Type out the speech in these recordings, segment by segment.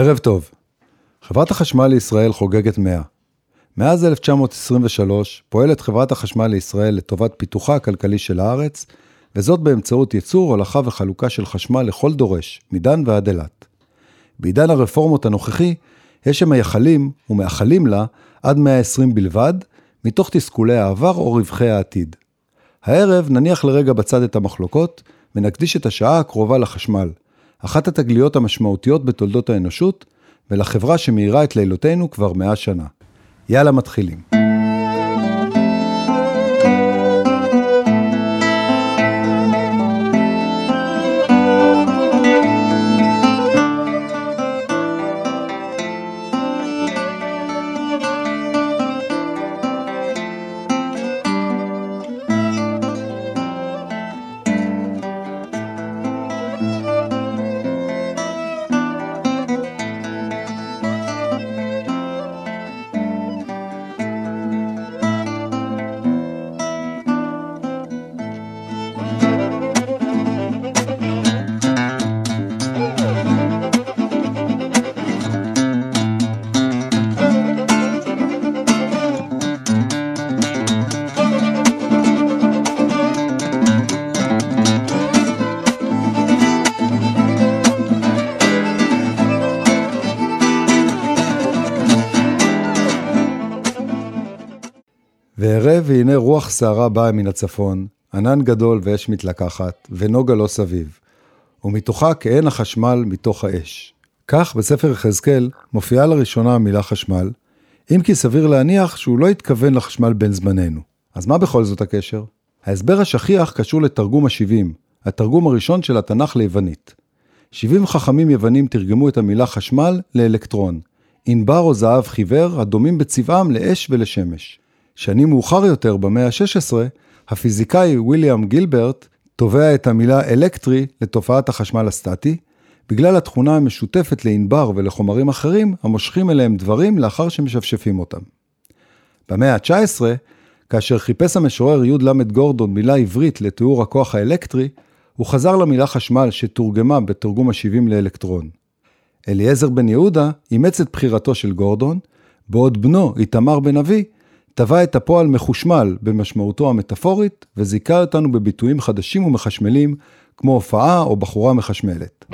ערב טוב. חברת החשמל לישראל חוגגת 100. מאז 1923 פועלת חברת החשמל לישראל לטובת פיתוחה הכלכלי של הארץ, וזאת באמצעות ייצור, הולכה וחלוקה של חשמל לכל דורש, מדן ועד אילת. בעידן הרפורמות הנוכחי, יש שמייחלים ומאחלים לה עד 120 בלבד, מתוך תסכולי העבר או רווחי העתיד. הערב נניח לרגע בצד את המחלוקות, ונקדיש את השעה הקרובה לחשמל, אחת התגליות המשמעותיות בתולדות האנושות, ולחברה שמאירה את לילותינו כבר מאה שנה. יאללה, מתחילים. והנה רוח סערה באה מן הצפון, ענן גדול ואש מתלקחת, ונוגה לא סביב. ומתוכה כעין החשמל מתוך האש. כך בספר יחזקאל מופיעה לראשונה המילה חשמל, אם כי סביר להניח שהוא לא התכוון לחשמל בין זמננו. אז מה בכל זאת הקשר? ההסבר השכיח קשור לתרגום ה-70, התרגום הראשון של התנ"ך ליוונית. 70 חכמים יוונים תרגמו את המילה חשמל לאלקטרון, ענבר או זהב חיוור הדומים בצבעם לאש ולשמש. שנים מאוחר יותר, במאה ה-16, הפיזיקאי ויליאם גילברט תובע את המילה אלקטרי לתופעת החשמל הסטטי, בגלל התכונה המשותפת לענבר ולחומרים אחרים המושכים אליהם דברים לאחר שמשפשפים אותם. במאה ה-19, כאשר חיפש המשורר י"ל גורדון מילה עברית לתיאור הכוח האלקטרי, הוא חזר למילה חשמל שתורגמה בתרגום ה-70 לאלקטרון. אליעזר בן יהודה אימץ את בחירתו של גורדון, בעוד בנו, איתמר בן אבי, טבע את הפועל מחושמל במשמעותו המטאפורית, וזיכה אותנו בביטויים חדשים ומחשמלים, כמו הופעה או בחורה מחשמלת.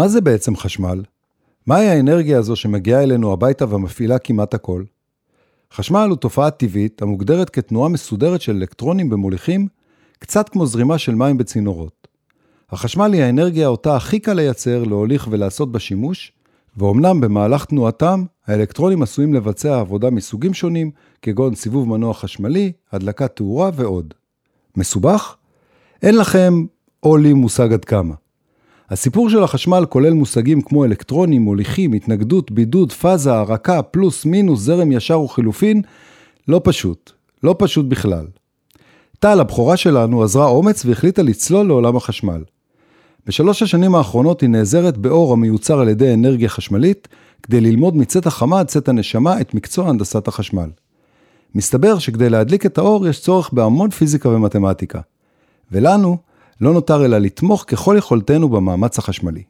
מה זה בעצם חשמל? מהי האנרגיה הזו שמגיעה אלינו הביתה ומפעילה כמעט הכל? חשמל הוא תופעה טבעית המוגדרת כתנועה מסודרת של אלקטרונים במוליכים, קצת כמו זרימה של מים בצינורות. החשמל היא האנרגיה אותה הכי קל לייצר, להוליך ולעשות בה שימוש, ואומנם במהלך תנועתם, האלקטרונים עשויים לבצע עבודה מסוגים שונים, כגון סיבוב מנוע חשמלי, הדלקת תאורה ועוד. מסובך? אין לכם או לי מושג עד כמה. הסיפור של החשמל כולל מושגים כמו אלקטרונים, מוליכים, התנגדות, בידוד, פאזה, הרקה, פלוס, מינוס, זרם ישר וחילופין, לא פשוט. לא פשוט בכלל. טל, הבכורה שלנו, עזרה אומץ והחליטה לצלול לעולם החשמל. בשלוש השנים האחרונות היא נעזרת באור המיוצר על ידי אנרגיה חשמלית, כדי ללמוד מצאת החמה עד צאת הנשמה את מקצוע הנדסת החשמל. מסתבר שכדי להדליק את האור יש צורך בהמון פיזיקה ומתמטיקה. ולנו, לא נותר אלא לתמוך ככל יכולתנו במאמץ החשמלי.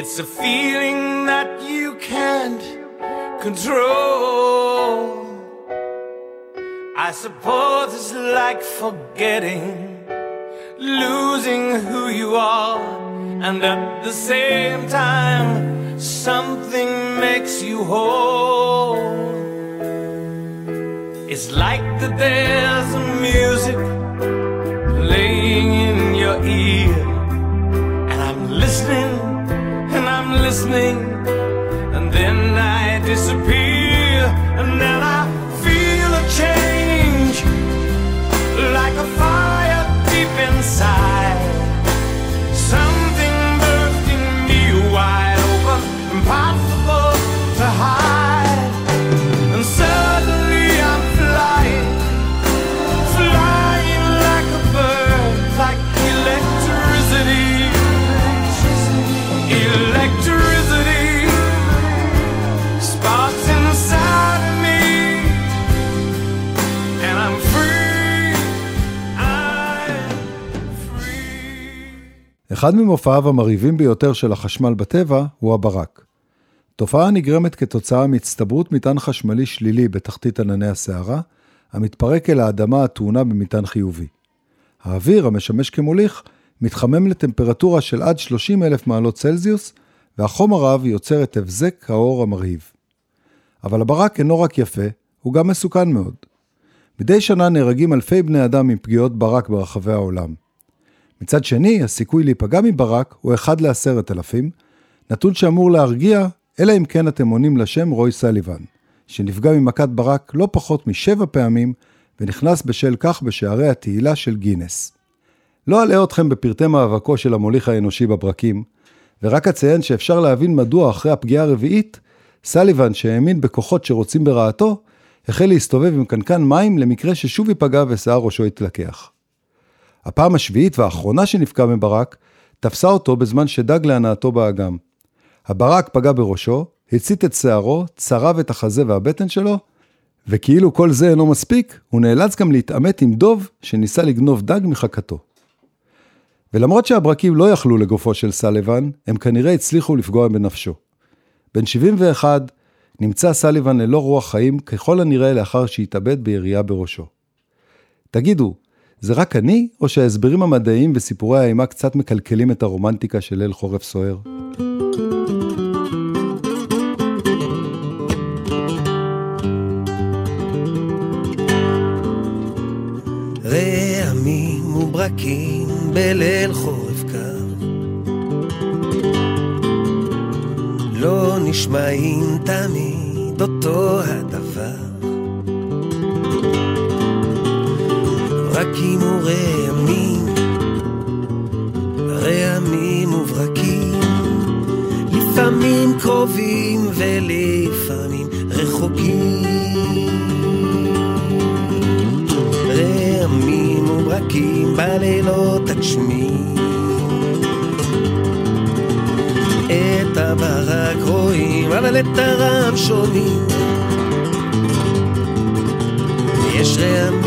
It's a feeling that you can't control. I suppose it's like forgetting, losing who you are, and at the same time, something makes you whole. It's like that there's music playing in your ear, and I'm listening, and I'm listening, and then I disappear, אחד ממופעיו המרהיבים ביותר של החשמל בטבע הוא הברק. תופעה נגרמת כתוצאה מהצטברות מטען חשמלי שלילי בתחתית ענני הסערה, המתפרק אל האדמה הטעונה במטען חיובי. האוויר, המשמש כמוליך, מתחמם לטמפרטורה של עד 30 אלף מעלות צלזיוס, והחום הרב יוצר את הבזק האור המרהיב. אבל הברק אינו רק יפה, הוא גם מסוכן מאוד. מדי שנה נהרגים אלפי בני אדם מפגיעות ברק ברחבי העולם. מצד שני, הסיכוי להיפגע מברק הוא 1 לעשרת אלפים, נתון שאמור להרגיע, אלא אם כן אתם עונים לשם רוי סליבן, שנפגע ממכת ברק לא פחות משבע פעמים, ונכנס בשל כך בשערי התהילה של גינס. לא אלאה אתכם בפרטי מאבקו של המוליך האנושי בברקים, ורק אציין שאפשר להבין מדוע אחרי הפגיעה הרביעית, סליבן, שהאמין בכוחות שרוצים ברעתו, החל להסתובב עם קנקן מים למקרה ששוב ייפגע ושיער ראשו יתלקח. הפעם השביעית והאחרונה שנפגע מברק, תפסה אותו בזמן שדג להנאתו באגם. הברק פגע בראשו, הצית את שערו, צרב את החזה והבטן שלו, וכאילו כל זה אינו מספיק, הוא נאלץ גם להתעמת עם דוב שניסה לגנוב דג מחכתו. ולמרות שהברקים לא יכלו לגופו של סליבן, הם כנראה הצליחו לפגוע בנפשו. בן 71 נמצא סליבן ללא רוח חיים, ככל הנראה לאחר שהתאבד בירייה בראשו. תגידו, זה רק אני, או שההסברים המדעיים וסיפורי האימה קצת מקלקלים את הרומנטיקה של ליל חורף סוער? רעמים וברקים בליל חורף קר לא נשמעים תמיד אותו הדבר ברקים ורעמים. רעמים וברקים לפעמים קרובים ולפעמים רחוקים. רעמים וברקים בלילות הגשמים את הברק רואים, אבל את הרם שומעים יש רעמים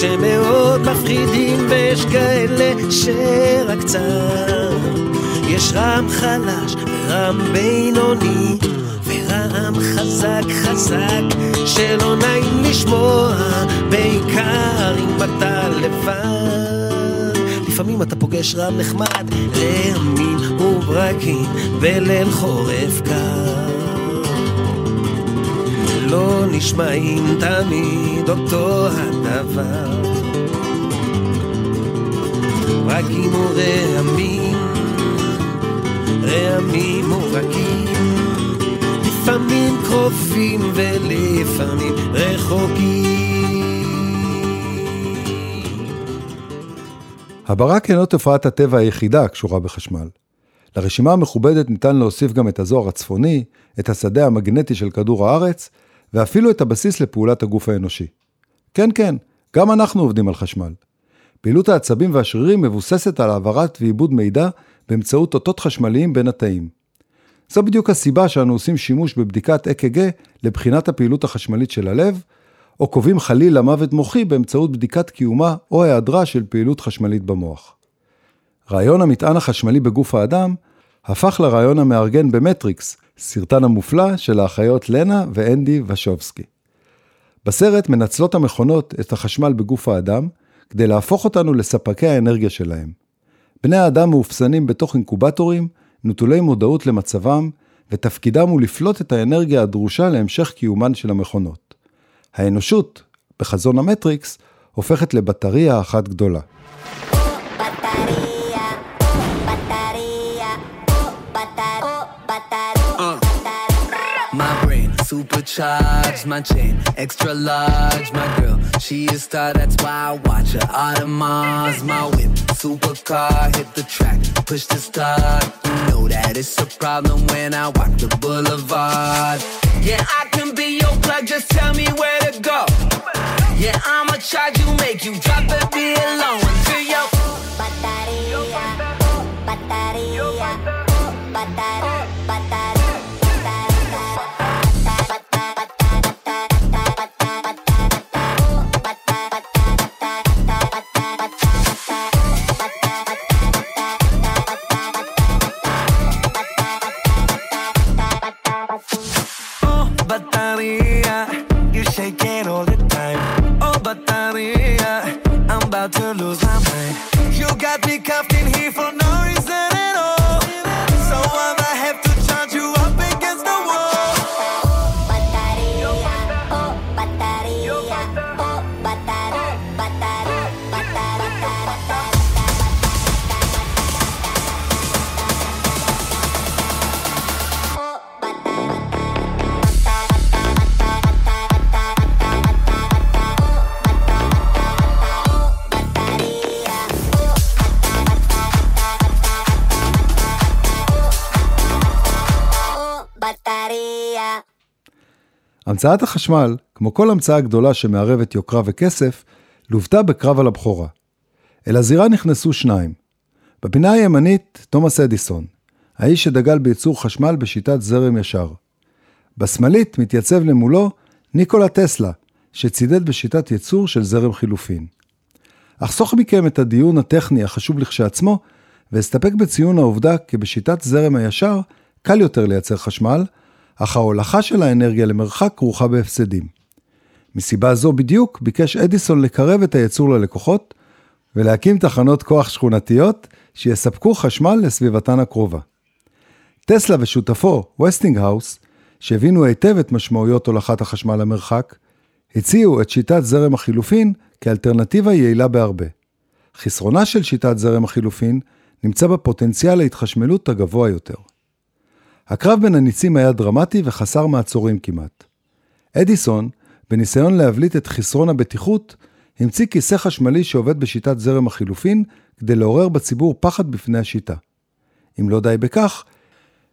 שמאוד מפחידים ויש כאלה שרק צר יש רעם חלש ורעם בינוני ורעם חזק חזק שלא נעים לשמוע בעיקר אם אתה לבד. לפעמים אתה פוגש רעם נחמד רעמים וברקים בליל חורף קר. לא נשמעים תמיד אותו הדבר רק עם רעמים, רעמים ורקים, לפעמים קרובים ולפעמים רחוקים. הברק אינו תופעת הטבע היחידה הקשורה בחשמל. לרשימה המכובדת ניתן להוסיף גם את הזוהר הצפוני, את השדה המגנטי של כדור הארץ, ואפילו את הבסיס לפעולת הגוף האנושי. כן, כן, גם אנחנו עובדים על חשמל. פעילות העצבים והשרירים מבוססת על העברת ועיבוד מידע באמצעות אותות חשמליים בין התאים. זו בדיוק הסיבה שאנו עושים שימוש בבדיקת אק"ג לבחינת הפעילות החשמלית של הלב, או קובעים חלילה מוות מוחי באמצעות בדיקת קיומה או היעדרה של פעילות חשמלית במוח. רעיון המטען החשמלי בגוף האדם הפך לרעיון המארגן במטריקס, סרטן המופלא של האחיות לנה ואנדי ושובסקי. בסרט מנצלות המכונות את החשמל בגוף האדם כדי להפוך אותנו לספקי האנרגיה שלהם. בני האדם מאופסנים בתוך אינקובטורים, נטולי מודעות למצבם, ותפקידם הוא לפלוט את האנרגיה הדרושה להמשך קיומן של המכונות. האנושות, בחזון המטריקס, הופכת לבטריה אחת גדולה. Supercharged, my chain extra large. My girl, she a star, that's why I watch her. Audemars, my whip, supercar, hit the track, push the start. You know that it's a problem when I walk the boulevard. Yeah, I can be your plug, just tell me where to go. Yeah, I'ma charge you, make you drop it below until your Batería, batería, batería, batería, המצאת החשמל, כמו כל המצאה גדולה שמערבת יוקרה וכסף, לוותה בקרב על הבכורה. אל הזירה נכנסו שניים. בפינה הימנית, תומאס אדיסון, האיש שדגל בייצור חשמל בשיטת זרם ישר. בשמאלית מתייצב למולו ניקולה טסלה, שצידד בשיטת ייצור של זרם חילופין. אחסוך מכם את הדיון הטכני החשוב לכשעצמו, ואסתפק בציון העובדה כי בשיטת זרם הישר קל יותר לייצר חשמל, אך ההולכה של האנרגיה למרחק כרוכה בהפסדים. מסיבה זו בדיוק ביקש אדיסון לקרב את הייצור ללקוחות ולהקים תחנות כוח שכונתיות שיספקו חשמל לסביבתן הקרובה. טסלה ושותפו, ווסטינגהאוס, שהבינו היטב את משמעויות הולכת החשמל למרחק, הציעו את שיטת זרם החילופין כאלטרנטיבה יעילה בהרבה. חסרונה של שיטת זרם החילופין נמצא בפוטנציאל ההתחשמלות הגבוה יותר. הקרב בין הניצים היה דרמטי וחסר מעצורים כמעט. אדיסון, בניסיון להבליט את חסרון הבטיחות, המציא כיסא חשמלי שעובד בשיטת זרם החילופין כדי לעורר בציבור פחד בפני השיטה. אם לא די בכך,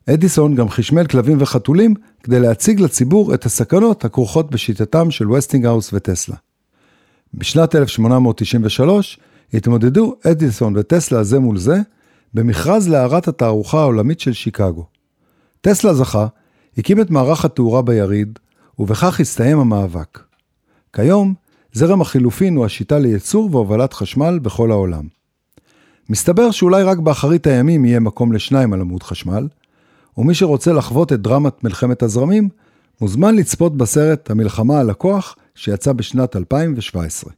אדיסון גם חשמל כלבים וחתולים כדי להציג לציבור את הסכנות הכרוכות בשיטתם של ווסטינגהאוס וטסלה. בשנת 1893 התמודדו אדיסון וטסלה זה מול זה במכרז להארת התערוכה העולמית של שיקגו. טסלה זכה, הקים את מערך התאורה ביריד, ובכך הסתיים המאבק. כיום, זרם החילופין הוא השיטה לייצור והובלת חשמל בכל העולם. מסתבר שאולי רק באחרית הימים יהיה מקום לשניים על עמוד חשמל, ומי שרוצה לחוות את דרמת מלחמת הזרמים, מוזמן לצפות בסרט המלחמה על הכוח, שיצא בשנת 2017.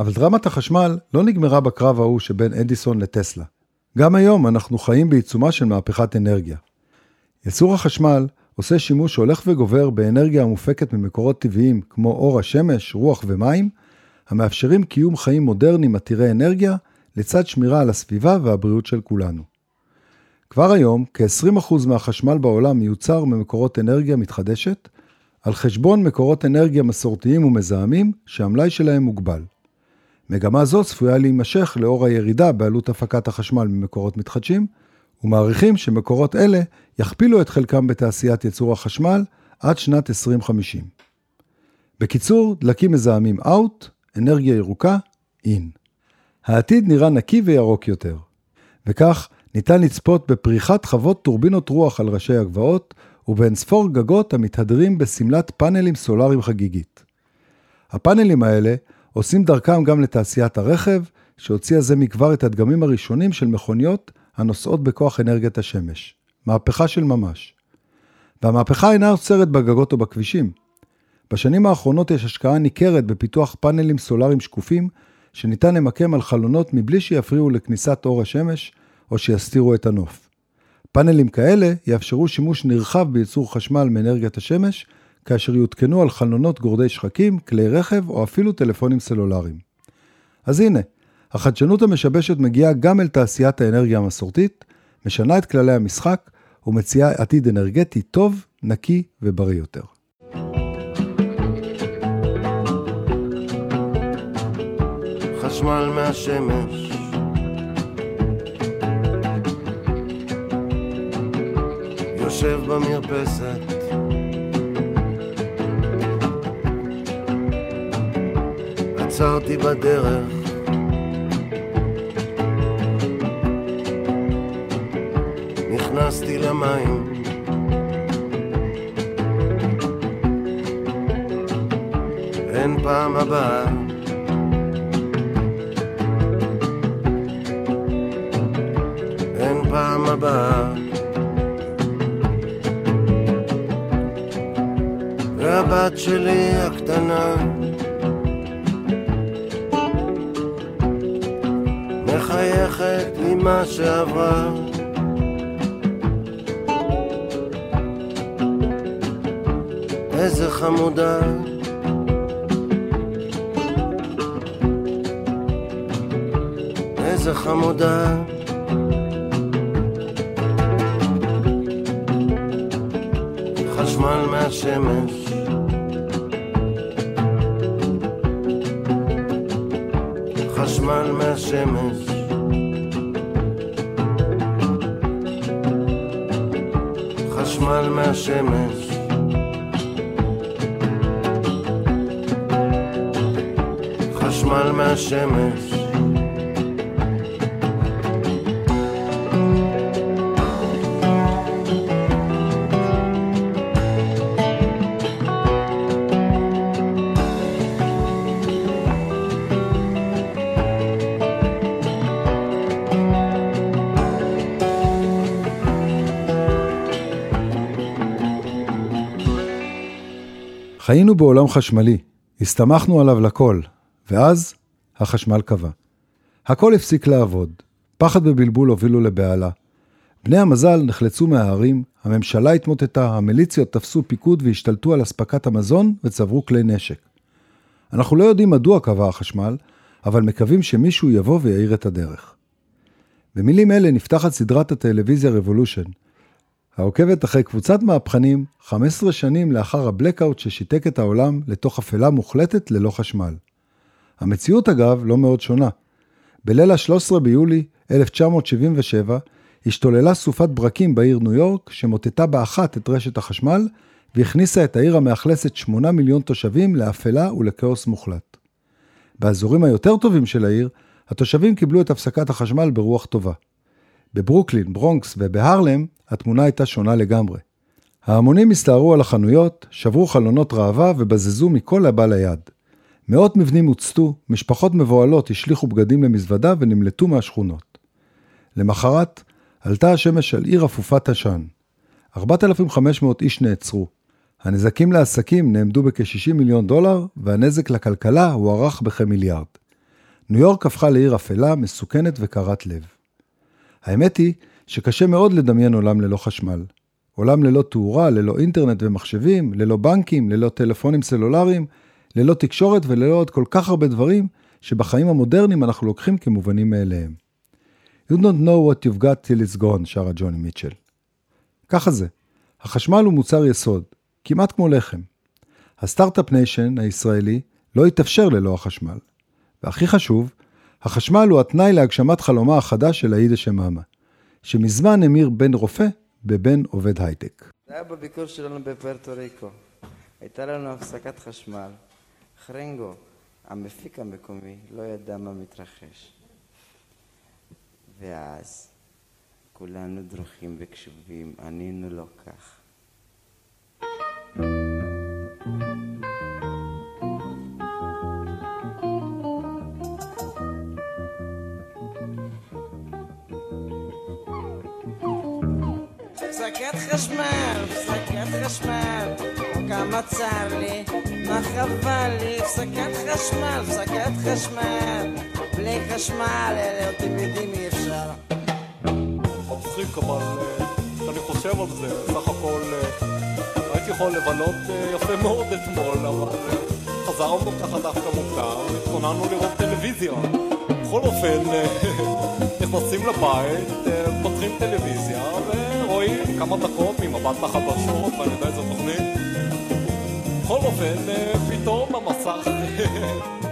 אבל דרמת החשמל לא נגמרה בקרב ההוא שבין אדיסון לטסלה. גם היום אנחנו חיים בעיצומה של מהפכת אנרגיה. ייצור החשמל עושה שימוש הולך וגובר באנרגיה המופקת ממקורות טבעיים כמו אור השמש, רוח ומים, המאפשרים קיום חיים מודרניים עתירי אנרגיה, לצד שמירה על הסביבה והבריאות של כולנו. כבר היום, כ-20% מהחשמל בעולם מיוצר ממקורות אנרגיה מתחדשת, על חשבון מקורות אנרגיה מסורתיים ומזהמים שהמלאי שלהם מוגבל. מגמה זו צפויה להימשך לאור הירידה בעלות הפקת החשמל ממקורות מתחדשים, ומעריכים שמקורות אלה יכפילו את חלקם בתעשיית ייצור החשמל עד שנת 2050. בקיצור, דלקים מזהמים out, אנרגיה ירוקה in. העתיד נראה נקי וירוק יותר, וכך ניתן לצפות בפריחת חוות טורבינות רוח על ראשי הגבעות, ובאין ספור גגות המתהדרים בשמלת פאנלים סולאריים חגיגית. הפאנלים האלה עושים דרכם גם לתעשיית הרכב, שהוציאה זה מכבר את הדגמים הראשונים של מכוניות הנוסעות בכוח אנרגיית השמש. מהפכה של ממש. והמהפכה אינה עוצרת בגגות או בכבישים. בשנים האחרונות יש השקעה ניכרת בפיתוח פאנלים סולאריים שקופים, שניתן למקם על חלונות מבלי שיפריעו לכניסת אור השמש או שיסתירו את הנוף. פאנלים כאלה יאפשרו שימוש נרחב בייצור חשמל מאנרגיית השמש, כאשר יותקנו על חלונות גורדי שחקים, כלי רכב או אפילו טלפונים סלולריים. אז הנה, החדשנות המשבשת מגיעה גם אל תעשיית האנרגיה המסורתית, משנה את כללי המשחק ומציעה עתיד אנרגטי טוב, נקי ובריא יותר. חשמל מהשמש יושב במרפסת עצרתי בדרך. נכנסתי למים. אין פעם הבאה. אין פעם הבאה. והבת שלי הקטנה ממה שעברה איזה חמודה. איזה חמודה מהשמש חיינו בעולם חשמלי, הסתמכנו עליו לכל, ואז החשמל כבה. הכל הפסיק לעבוד, פחד ובלבול הובילו לבהלה. בני המזל נחלצו מההרים, הממשלה התמוטטה, המיליציות תפסו פיקוד והשתלטו על אספקת המזון וצברו כלי נשק. אנחנו לא יודעים מדוע כבה החשמל, אבל מקווים שמישהו יבוא ויאיר את הדרך. במילים אלה נפתחת סדרת הטלוויזיה Revolution, העוקבת אחרי קבוצת מהפכנים 15 שנים לאחר הבלקאוט ששיתק את העולם לתוך אפלה מוחלטת ללא חשמל. המציאות אגב לא מאוד שונה. בליל ה-13 ביולי 1977 השתוללה סופת ברקים בעיר ניו יורק שמוטטה באחת את רשת החשמל והכניסה את העיר המאכלסת 8 מיליון תושבים לאפלה ולכאוס מוחלט. באזורים היותר טובים של העיר, התושבים קיבלו את הפסקת החשמל ברוח טובה. בברוקלין, ברונקס ובהרלם התמונה הייתה שונה לגמרי. ההמונים הסתערו על החנויות, שברו חלונות ראווה ובזזו מכל הבא ליד. מאות מבנים הוצתו, משפחות מבוהלות השליכו בגדים למזוודה ונמלטו מהשכונות. למחרת, עלתה השמש על עיר אפופת עשן. 4,500 איש נעצרו. הנזקים לעסקים נאמדו בכ-60 מיליון דולר, והנזק לכלכלה הוערך בכמיליארד. ניו יורק הפכה לעיר אפלה, מסוכנת וקרת לב. האמת היא שקשה מאוד לדמיין עולם ללא חשמל. עולם ללא תאורה, ללא אינטרנט ומחשבים, ללא בנקים, ללא טלפונים סלולריים, ללא תקשורת וללא עוד כל כך הרבה דברים שבחיים המודרניים אנחנו לוקחים כמובנים מאליהם. You don't know what you've got till it's gone, שרה ג'וני מיטשל. ככה זה. החשמל הוא מוצר יסוד, כמעט כמו לחם. ה start-up nation הישראלי לא יתאפשר ללא החשמל. והכי חשוב, החשמל הוא התנאי להגשמת חלומה החדש של עאידה שמאמה, שמזמן המיר בן רופא בבן עובד הייטק. זה היה בביקור שלנו בפוארטו ריקו. הייתה לנו הפסקת חשמל. חרנגו, המפיק המקומי, לא ידע מה מתרחש. ואז כולנו דרוכים וקשובים, ענינו לו כך. הפסקת חשמל, הפסקת חשמל, כמה צר לי, מה חבל לי, הפסקת חשמל, הפסקת חשמל, בלי חשמל, אלה אתם יודעים אי אפשר. מצחיק, אבל אה, כשאני חושב על זה, סך הכל אה, הייתי יכול לבלות אה, יפה מאוד אתמול, אבל אה, חזרנו ככה דווקא מוקדם, התכוננו לראות טלוויזיה. בכל אופן, אה, נכנסים לבית, אה, פותחים טלוויזיה ורואים כמה דקות ממבט לחדשות, ואני יודע איזה תוכנית. בכל אופן, אה, פתאום המסך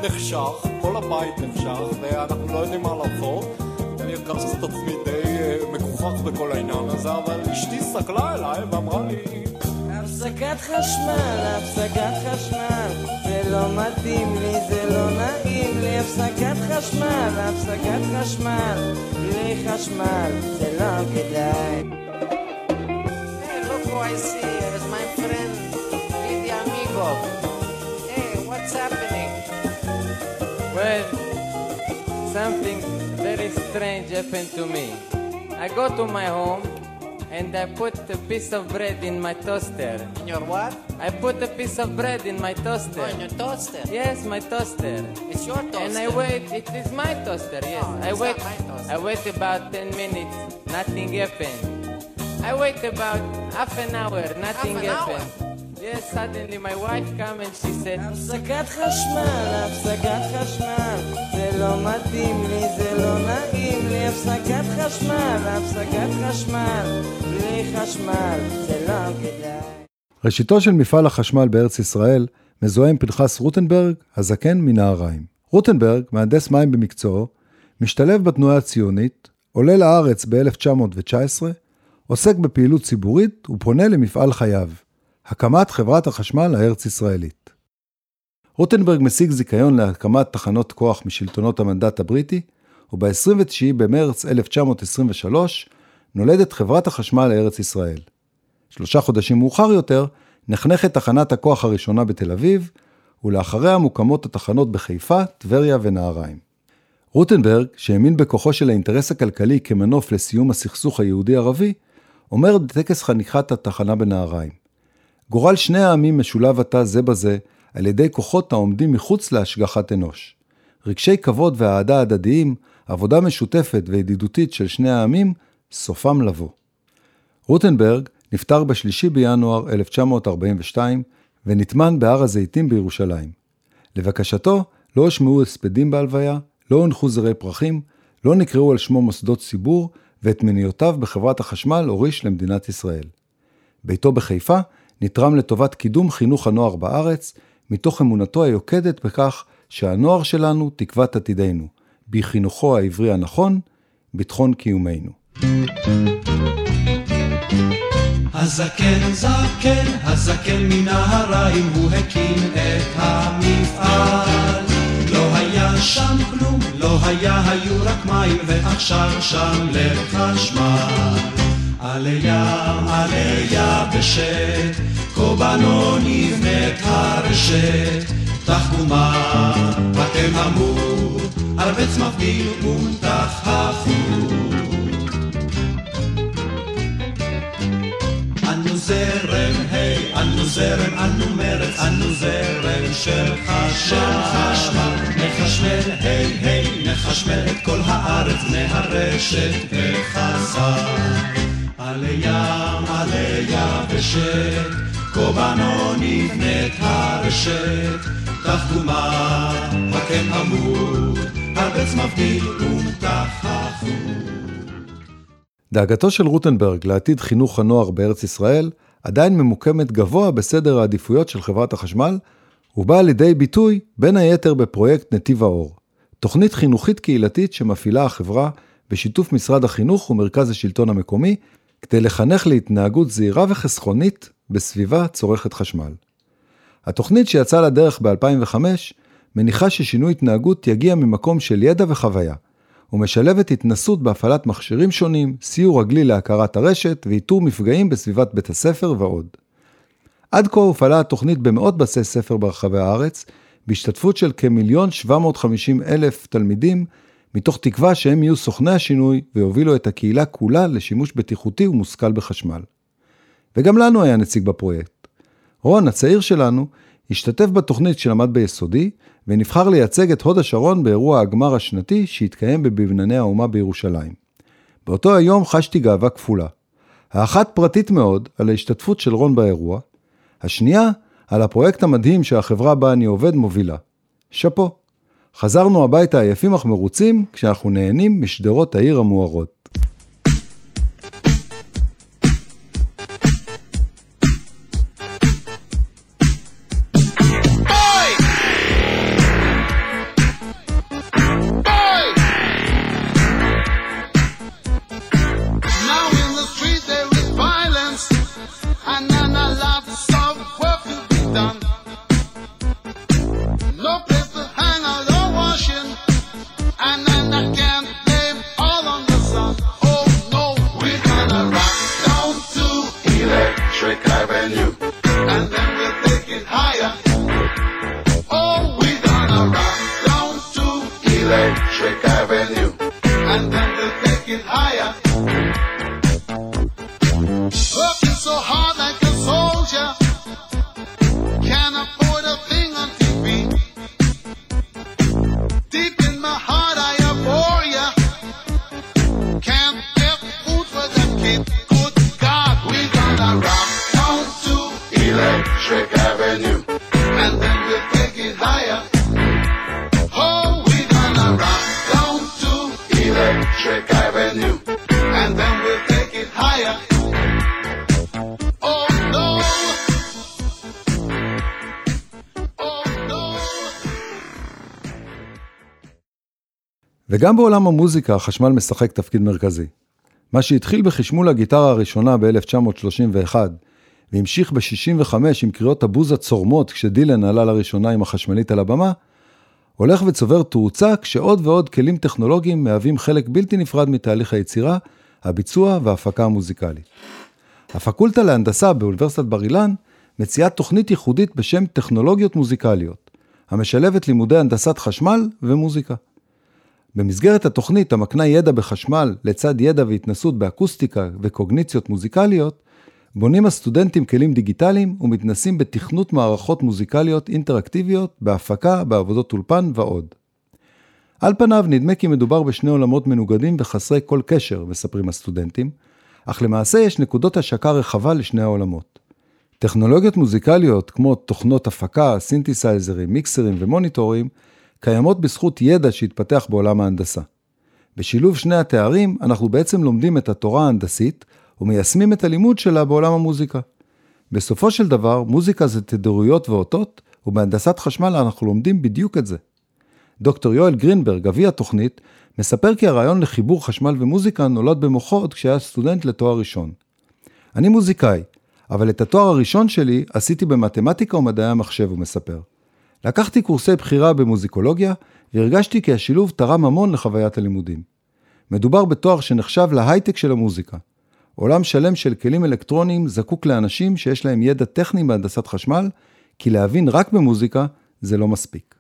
נחשך, כל הבית נחשך, ואנחנו לא יודעים מה לעשות. אני הרגשתי את עצמי די אה, מגוחך בכל העניין הזה, אבל אשתי הסתכלה אליי ואמרה לי, הפסקת חשמל, הפסקת חשמל, זה לא מתאים לי, זה לא נעים לי, הפסקת חשמל, הפסקת חשמל, בלי חשמל, זה לא כדאי. Hey, look who something very strange happened to me. I go to my home and I put a piece of bread in my toaster. In your what? I put a piece of bread in my toaster. Oh, in your toaster. Yes, my toaster. It's your toaster. And I wait, it is my toaster, yes. Oh, I it's wait, not my toaster. I wait about 10 minutes, nothing happened. I wait about half an hour, nothing an hour? Yes, suddenly my wife come and she said, הפסקת חשמל, הפסקת חשמל, זה לא מתאים לי, זה לא נעים לי, הפסקת חשמל, הפסקת חשמל, בלי חשמל, זה לא כדאי. ראשיתו של מפעל החשמל בארץ ישראל מזוהה עם פנחס רוטנברג, הזקן מנהריים. רוטנברג, מהנדס מים במקצועו, משתלב בתנועה הציונית, עולה לארץ ב-1919, עוסק בפעילות ציבורית ופונה למפעל חייו, הקמת חברת החשמל הארץ-ישראלית. רוטנברג משיג זיכיון להקמת תחנות כוח משלטונות המנדט הבריטי, וב-29 במרץ 1923 נולדת חברת החשמל לארץ ישראל. שלושה חודשים מאוחר יותר, נחנכת תחנת הכוח הראשונה בתל אביב, ולאחריה מוקמות התחנות בחיפה, טבריה ונהריים. רוטנברג, שהאמין בכוחו של האינטרס הכלכלי כמנוף לסיום הסכסוך היהודי-ערבי, אומר בטקס חניכת התחנה בנהריים: גורל שני העמים משולב עתה זה בזה על ידי כוחות העומדים מחוץ להשגחת אנוש. רגשי כבוד ואהדה הדדיים, עבודה משותפת וידידותית של שני העמים, סופם לבוא. רוטנברג נפטר ב-3 בינואר 1942 ונטמן בהר הזיתים בירושלים. לבקשתו, לא הושמעו הספדים בהלוויה, לא הונחו זרי פרחים, לא נקראו על שמו מוסדות ציבור, ואת מניותיו בחברת החשמל הוריש למדינת ישראל. ביתו בחיפה נתרם לטובת קידום חינוך הנוער בארץ, מתוך אמונתו היוקדת בכך שהנוער שלנו תקוות עתידנו, בחינוכו העברי הנכון, ביטחון קיומנו. הזקן זקן, הזקן מנהריים, הוא הקים את המפעל. לא היה שם כלום, לא היה, היו רק מים, ועכשיו שם לחשמל. עליה, עליה בשת, כה בנו נבנית הרשת. תחכומה, ותממו, הרבץ מבדיל ותחכו. אנו זרם, היי, אנו זרם, אנו מרץ, אנו זרם של חשמל, מחשמל, היי, היי, מחשמל את כל הארץ מהרשת וחזר. עלי ים, עלי יבשת, נבנית הרשת, כך גומה, הקן עמוד, הרבץ מבדיל ומתח. דאגתו של רוטנברג לעתיד חינוך הנוער בארץ ישראל עדיין ממוקמת גבוה בסדר העדיפויות של חברת החשמל, ובאה לידי ביטוי בין היתר בפרויקט נתיב האור, תוכנית חינוכית קהילתית שמפעילה החברה בשיתוף משרד החינוך ומרכז השלטון המקומי, כדי לחנך להתנהגות זהירה וחסכונית בסביבה צורכת חשמל. התוכנית שיצאה לדרך ב-2005 מניחה ששינוי התנהגות יגיע ממקום של ידע וחוויה, ומשלבת התנסות בהפעלת מכשירים שונים, סיור רגלי להכרת הרשת ואיתור מפגעים בסביבת בית הספר ועוד. עד כה הופעלה התוכנית במאות בתי ספר ברחבי הארץ, בהשתתפות של כמיליון 750 אלף תלמידים, מתוך תקווה שהם יהיו סוכני השינוי ויובילו את הקהילה כולה לשימוש בטיחותי ומושכל בחשמל. וגם לנו היה נציג בפרויקט. רון, הצעיר שלנו, השתתף בתוכנית כשלמד ביסודי, ונבחר לייצג את הוד השרון באירוע הגמר השנתי שהתקיים בבנייני האומה בירושלים. באותו היום חשתי גאווה כפולה. האחת פרטית מאוד על ההשתתפות של רון באירוע, השנייה על הפרויקט המדהים שהחברה בה אני עובד מובילה. שאפו. חזרנו הביתה עייפים אך מרוצים כשאנחנו נהנים משדרות העיר המוארות. וגם בעולם המוזיקה החשמל משחק תפקיד מרכזי. מה שהתחיל בחשמול הגיטרה הראשונה ב-1931, והמשיך ב-65 עם קריאות הבוז הצורמות כשדילן עלה לראשונה עם החשמלית על הבמה, הולך וצובר תאוצה כשעוד ועוד כלים טכנולוגיים מהווים חלק בלתי נפרד מתהליך היצירה, הביצוע וההפקה המוזיקלית. הפקולטה להנדסה באוניברסיטת בר אילן מציעה תוכנית ייחודית בשם טכנולוגיות מוזיקליות, המשלבת לימודי הנדסת חשמל ומוזיקה. במסגרת התוכנית המקנה ידע בחשמל לצד ידע והתנסות באקוסטיקה וקוגניציות מוזיקליות, בונים הסטודנטים כלים דיגיטליים ומתנסים בתכנות מערכות מוזיקליות אינטראקטיביות, בהפקה, בעבודות אולפן ועוד. על פניו נדמה כי מדובר בשני עולמות מנוגדים וחסרי כל קשר, מספרים הסטודנטים, אך למעשה יש נקודות השקה רחבה לשני העולמות. טכנולוגיות מוזיקליות כמו תוכנות הפקה, סינתסייזרים, מיקסרים ומוניטורים, קיימות בזכות ידע שהתפתח בעולם ההנדסה. בשילוב שני התארים, אנחנו בעצם לומדים את התורה ההנדסית ומיישמים את הלימוד שלה בעולם המוזיקה. בסופו של דבר, מוזיקה זה תדירויות ואותות, ובהנדסת חשמל אנחנו לומדים בדיוק את זה. דוקטור יואל גרינברג, אבי התוכנית, מספר כי הרעיון לחיבור חשמל ומוזיקה נולד במוחו עוד כשהיה סטודנט לתואר ראשון. אני מוזיקאי, אבל את התואר הראשון שלי עשיתי במתמטיקה ומדעי המחשב, הוא מספר. לקחתי קורסי בחירה במוזיקולוגיה, והרגשתי כי השילוב תרם המון לחוויית הלימודים. מדובר בתואר שנחשב להייטק של המוזיקה. עולם שלם של כלים אלקטרוניים זקוק לאנשים שיש להם ידע טכני בהנדסת חשמל, כי להבין רק במוזיקה זה לא מספיק.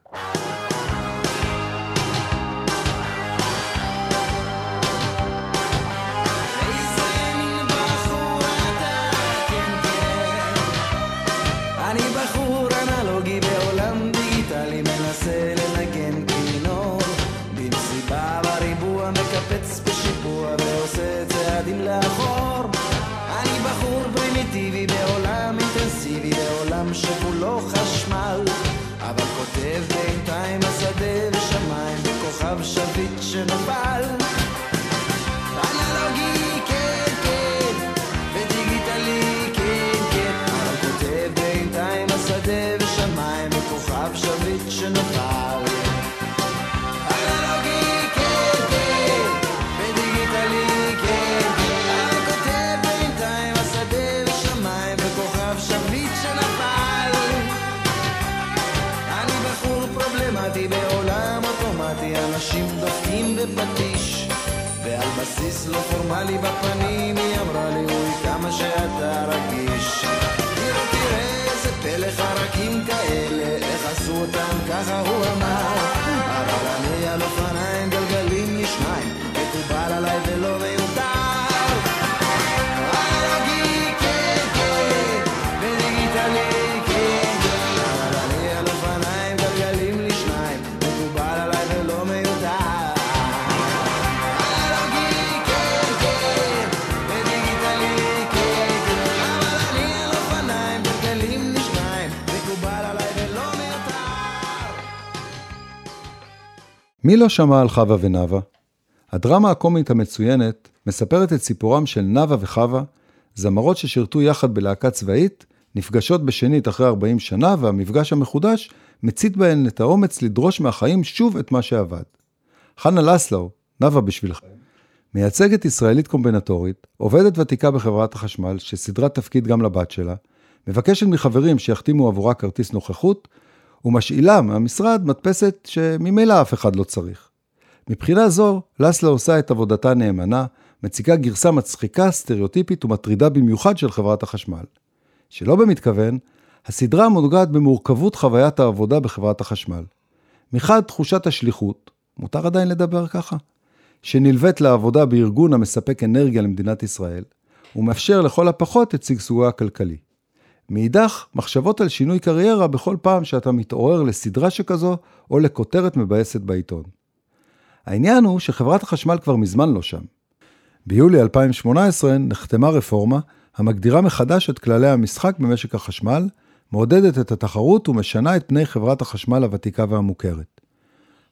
לא פורמלי בפנים היא אמרה לי אוי כמה שאתה רגיש. תראה תראה איזה פלא חרקים כאלה איך עשו אותם ככה מי לא שמע על חווה ונאווה? הדרמה הקומית המצוינת מספרת את סיפורם של נאווה וחווה, זמרות ששירתו יחד בלהקה צבאית, נפגשות בשנית אחרי 40 שנה, והמפגש המחודש מצית בהן את האומץ לדרוש מהחיים שוב את מה שאבד. חנה לסלו, נאווה בשבילך, מייצגת ישראלית קומבינטורית, עובדת ותיקה בחברת החשמל, שסידרה תפקיד גם לבת שלה, מבקשת מחברים שיחתימו עבורה כרטיס נוכחות, ומשאילה מהמשרד מדפסת שממילא אף אחד לא צריך. מבחינה זו, לסלה עושה את עבודתה נאמנה, מציגה גרסה מצחיקה, סטריאוטיפית ומטרידה במיוחד של חברת החשמל. שלא במתכוון, הסדרה מונגעת במורכבות חוויית העבודה בחברת החשמל. מחד תחושת השליחות, מותר עדיין לדבר ככה, שנלווית לעבודה בארגון המספק אנרגיה למדינת ישראל, ומאפשר לכל הפחות את שגשוגו הכלכלי. מאידך, מחשבות על שינוי קריירה בכל פעם שאתה מתעורר לסדרה שכזו, או לכותרת מבאסת בעיתון. העניין הוא שחברת החשמל כבר מזמן לא שם. ביולי 2018 נחתמה רפורמה המגדירה מחדש את כללי המשחק במשק החשמל, מעודדת את התחרות ומשנה את פני חברת החשמל הוותיקה והמוכרת.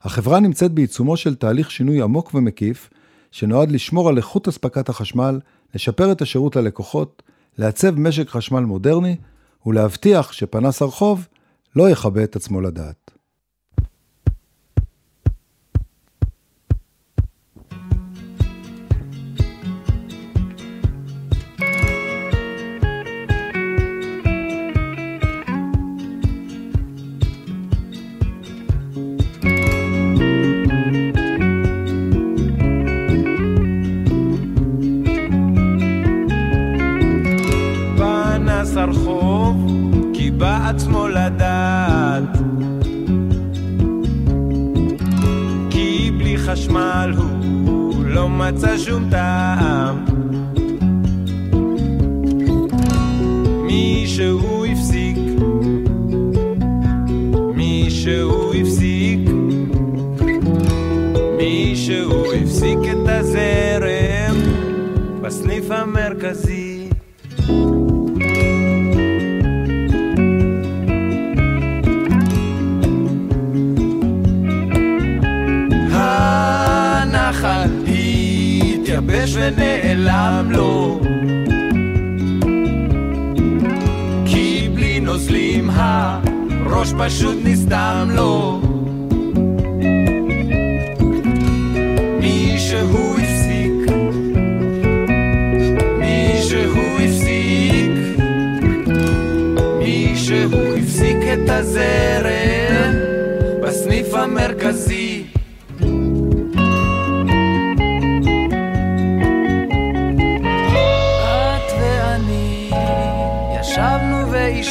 החברה נמצאת בעיצומו של תהליך שינוי עמוק ומקיף, שנועד לשמור על איכות אספקת החשמל, לשפר את השירות ללקוחות, לעצב משק חשמל מודרני, ולהבטיח שפנס הרחוב לא יכבה את עצמו לדעת. פנס הרחוב, כי בעצמו לדעת. כי בלי חשמל הוא לא מצא שום טעם. התייבש ונעלם לו. כי בלי נוזלים הראש פשוט נסתם לו. הזרם בסניף המרכזי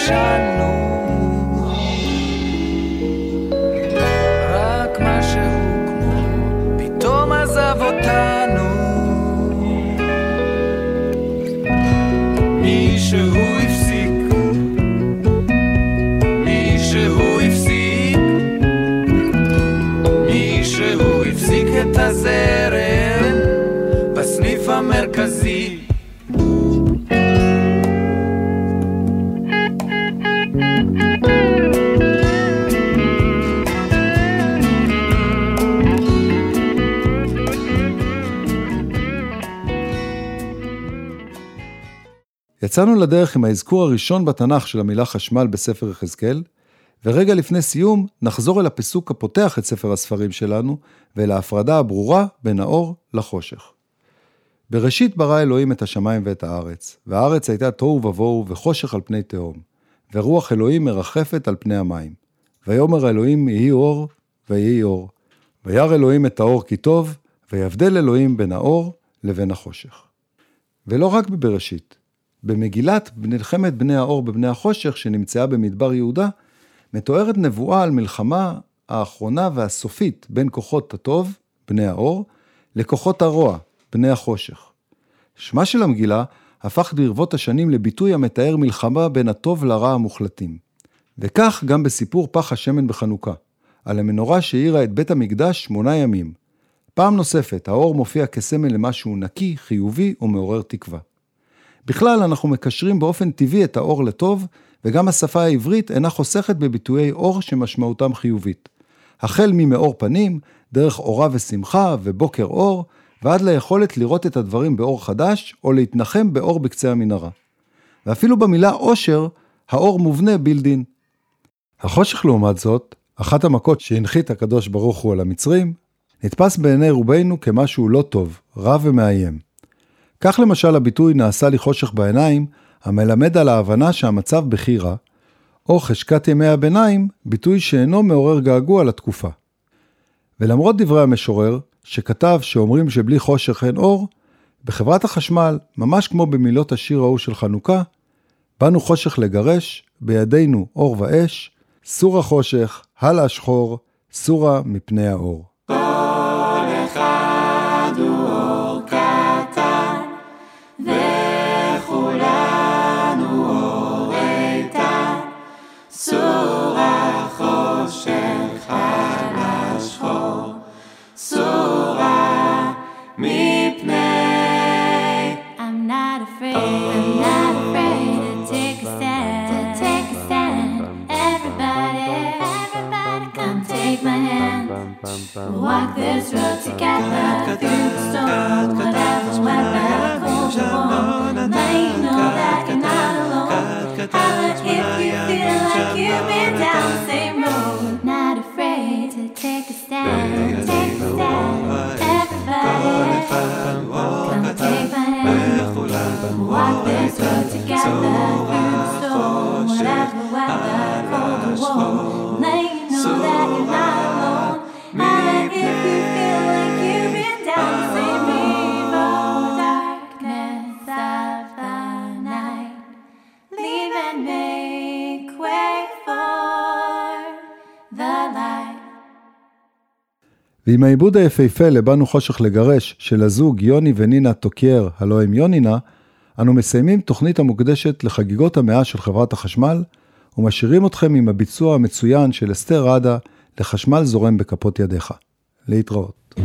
山路。יצאנו לדרך עם האזכור הראשון בתנ"ך של המילה חשמל בספר יחזקאל, ורגע לפני סיום נחזור אל הפסוק הפותח את ספר הספרים שלנו, ואל ההפרדה הברורה בין האור לחושך. בראשית ברא אלוהים את השמיים ואת הארץ, והארץ הייתה תוהו ובוהו וחושך על פני תהום, ורוח אלוהים מרחפת על פני המים. ויאמר אלוהים יהי אור, ויהי אור. וירא אלוהים את האור כי טוב, ויבדל אלוהים בין האור לבין החושך. ולא רק בבראשית, במגילת מלחמת בני האור בבני החושך שנמצאה במדבר יהודה, מתוארת נבואה על מלחמה האחרונה והסופית בין כוחות הטוב, בני האור, לכוחות הרוע, בני החושך. שמה של המגילה הפך ברבות השנים לביטוי המתאר מלחמה בין הטוב לרע המוחלטים. וכך גם בסיפור פח השמן בחנוכה, על המנורה שהאירה את בית המקדש שמונה ימים. פעם נוספת, האור מופיע כסמל למשהו נקי, חיובי ומעורר תקווה. בכלל, אנחנו מקשרים באופן טבעי את האור לטוב, וגם השפה העברית אינה חוסכת בביטויי אור שמשמעותם חיובית. החל ממאור פנים, דרך אורה ושמחה ובוקר אור, ועד ליכולת לראות את הדברים באור חדש, או להתנחם באור בקצה המנהרה. ואפילו במילה אושר, האור מובנה בילדין. החושך לעומת זאת, אחת המכות שהנחית הקדוש ברוך הוא על המצרים, נתפס בעיני רובנו כמשהו לא טוב, רע ומאיים. כך למשל הביטוי נעשה לי חושך בעיניים, המלמד על ההבנה שהמצב בכי רע, או חשקת ימי הביניים, ביטוי שאינו מעורר געגוע לתקופה. ולמרות דברי המשורר, שכתב שאומרים שבלי חושך אין אור, בחברת החשמל, ממש כמו במילות השיר ההוא של חנוכה, באנו חושך לגרש, בידינו אור ואש, סורה חושך, הלאה שחור, סורה מפני האור. We'll walk this road together. Through the storm, whatever weather, ועם העיבוד היפהפה לבאנו חושך לגרש של הזוג יוני ונינה טוקייר, הלוא הם יונינה, אנו מסיימים תוכנית המוקדשת לחגיגות המאה של חברת החשמל, ומשאירים אתכם עם הביצוע המצוין של אסתר ראדה לחשמל זורם בכפות ידיך. להתראות.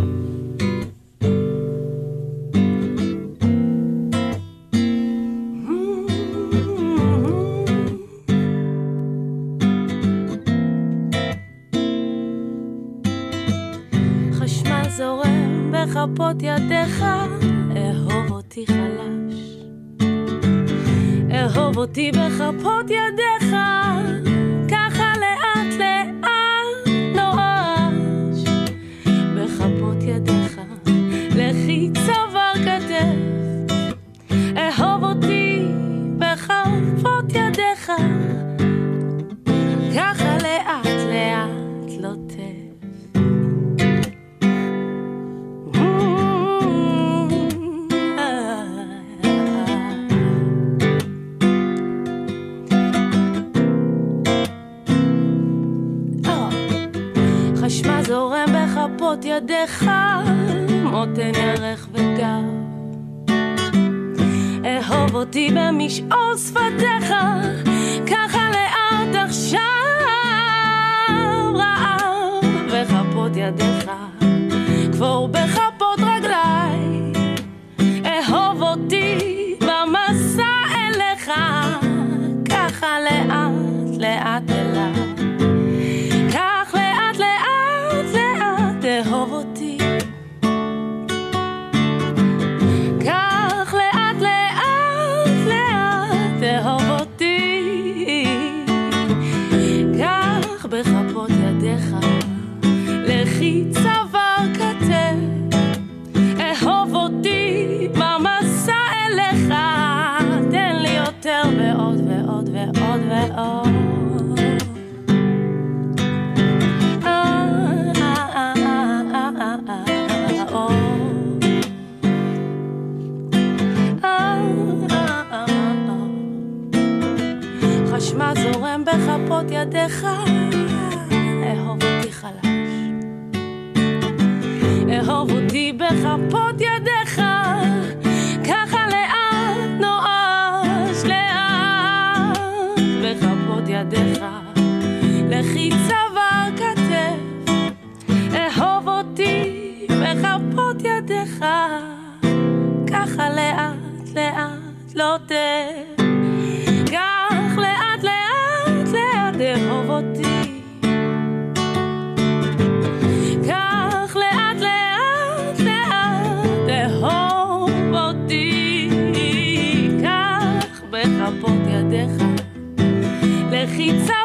בכפות ידיך, אהוב אותי חלש. אהוב אותי בכפות ידיך, ככה לאט לאט ידיך, מותן ירך וגב. אהוב אותי במשעול שפתיך, יותר ועוד ועוד ועוד ועוד. חשמל זורם בכפות ידיך, אהוב אותי חלש. אהוב אותי בכפות ידיך. ידיך, ככה לאט לאט לא ת... כך לאט לאט לאט אהוב אותי. כתף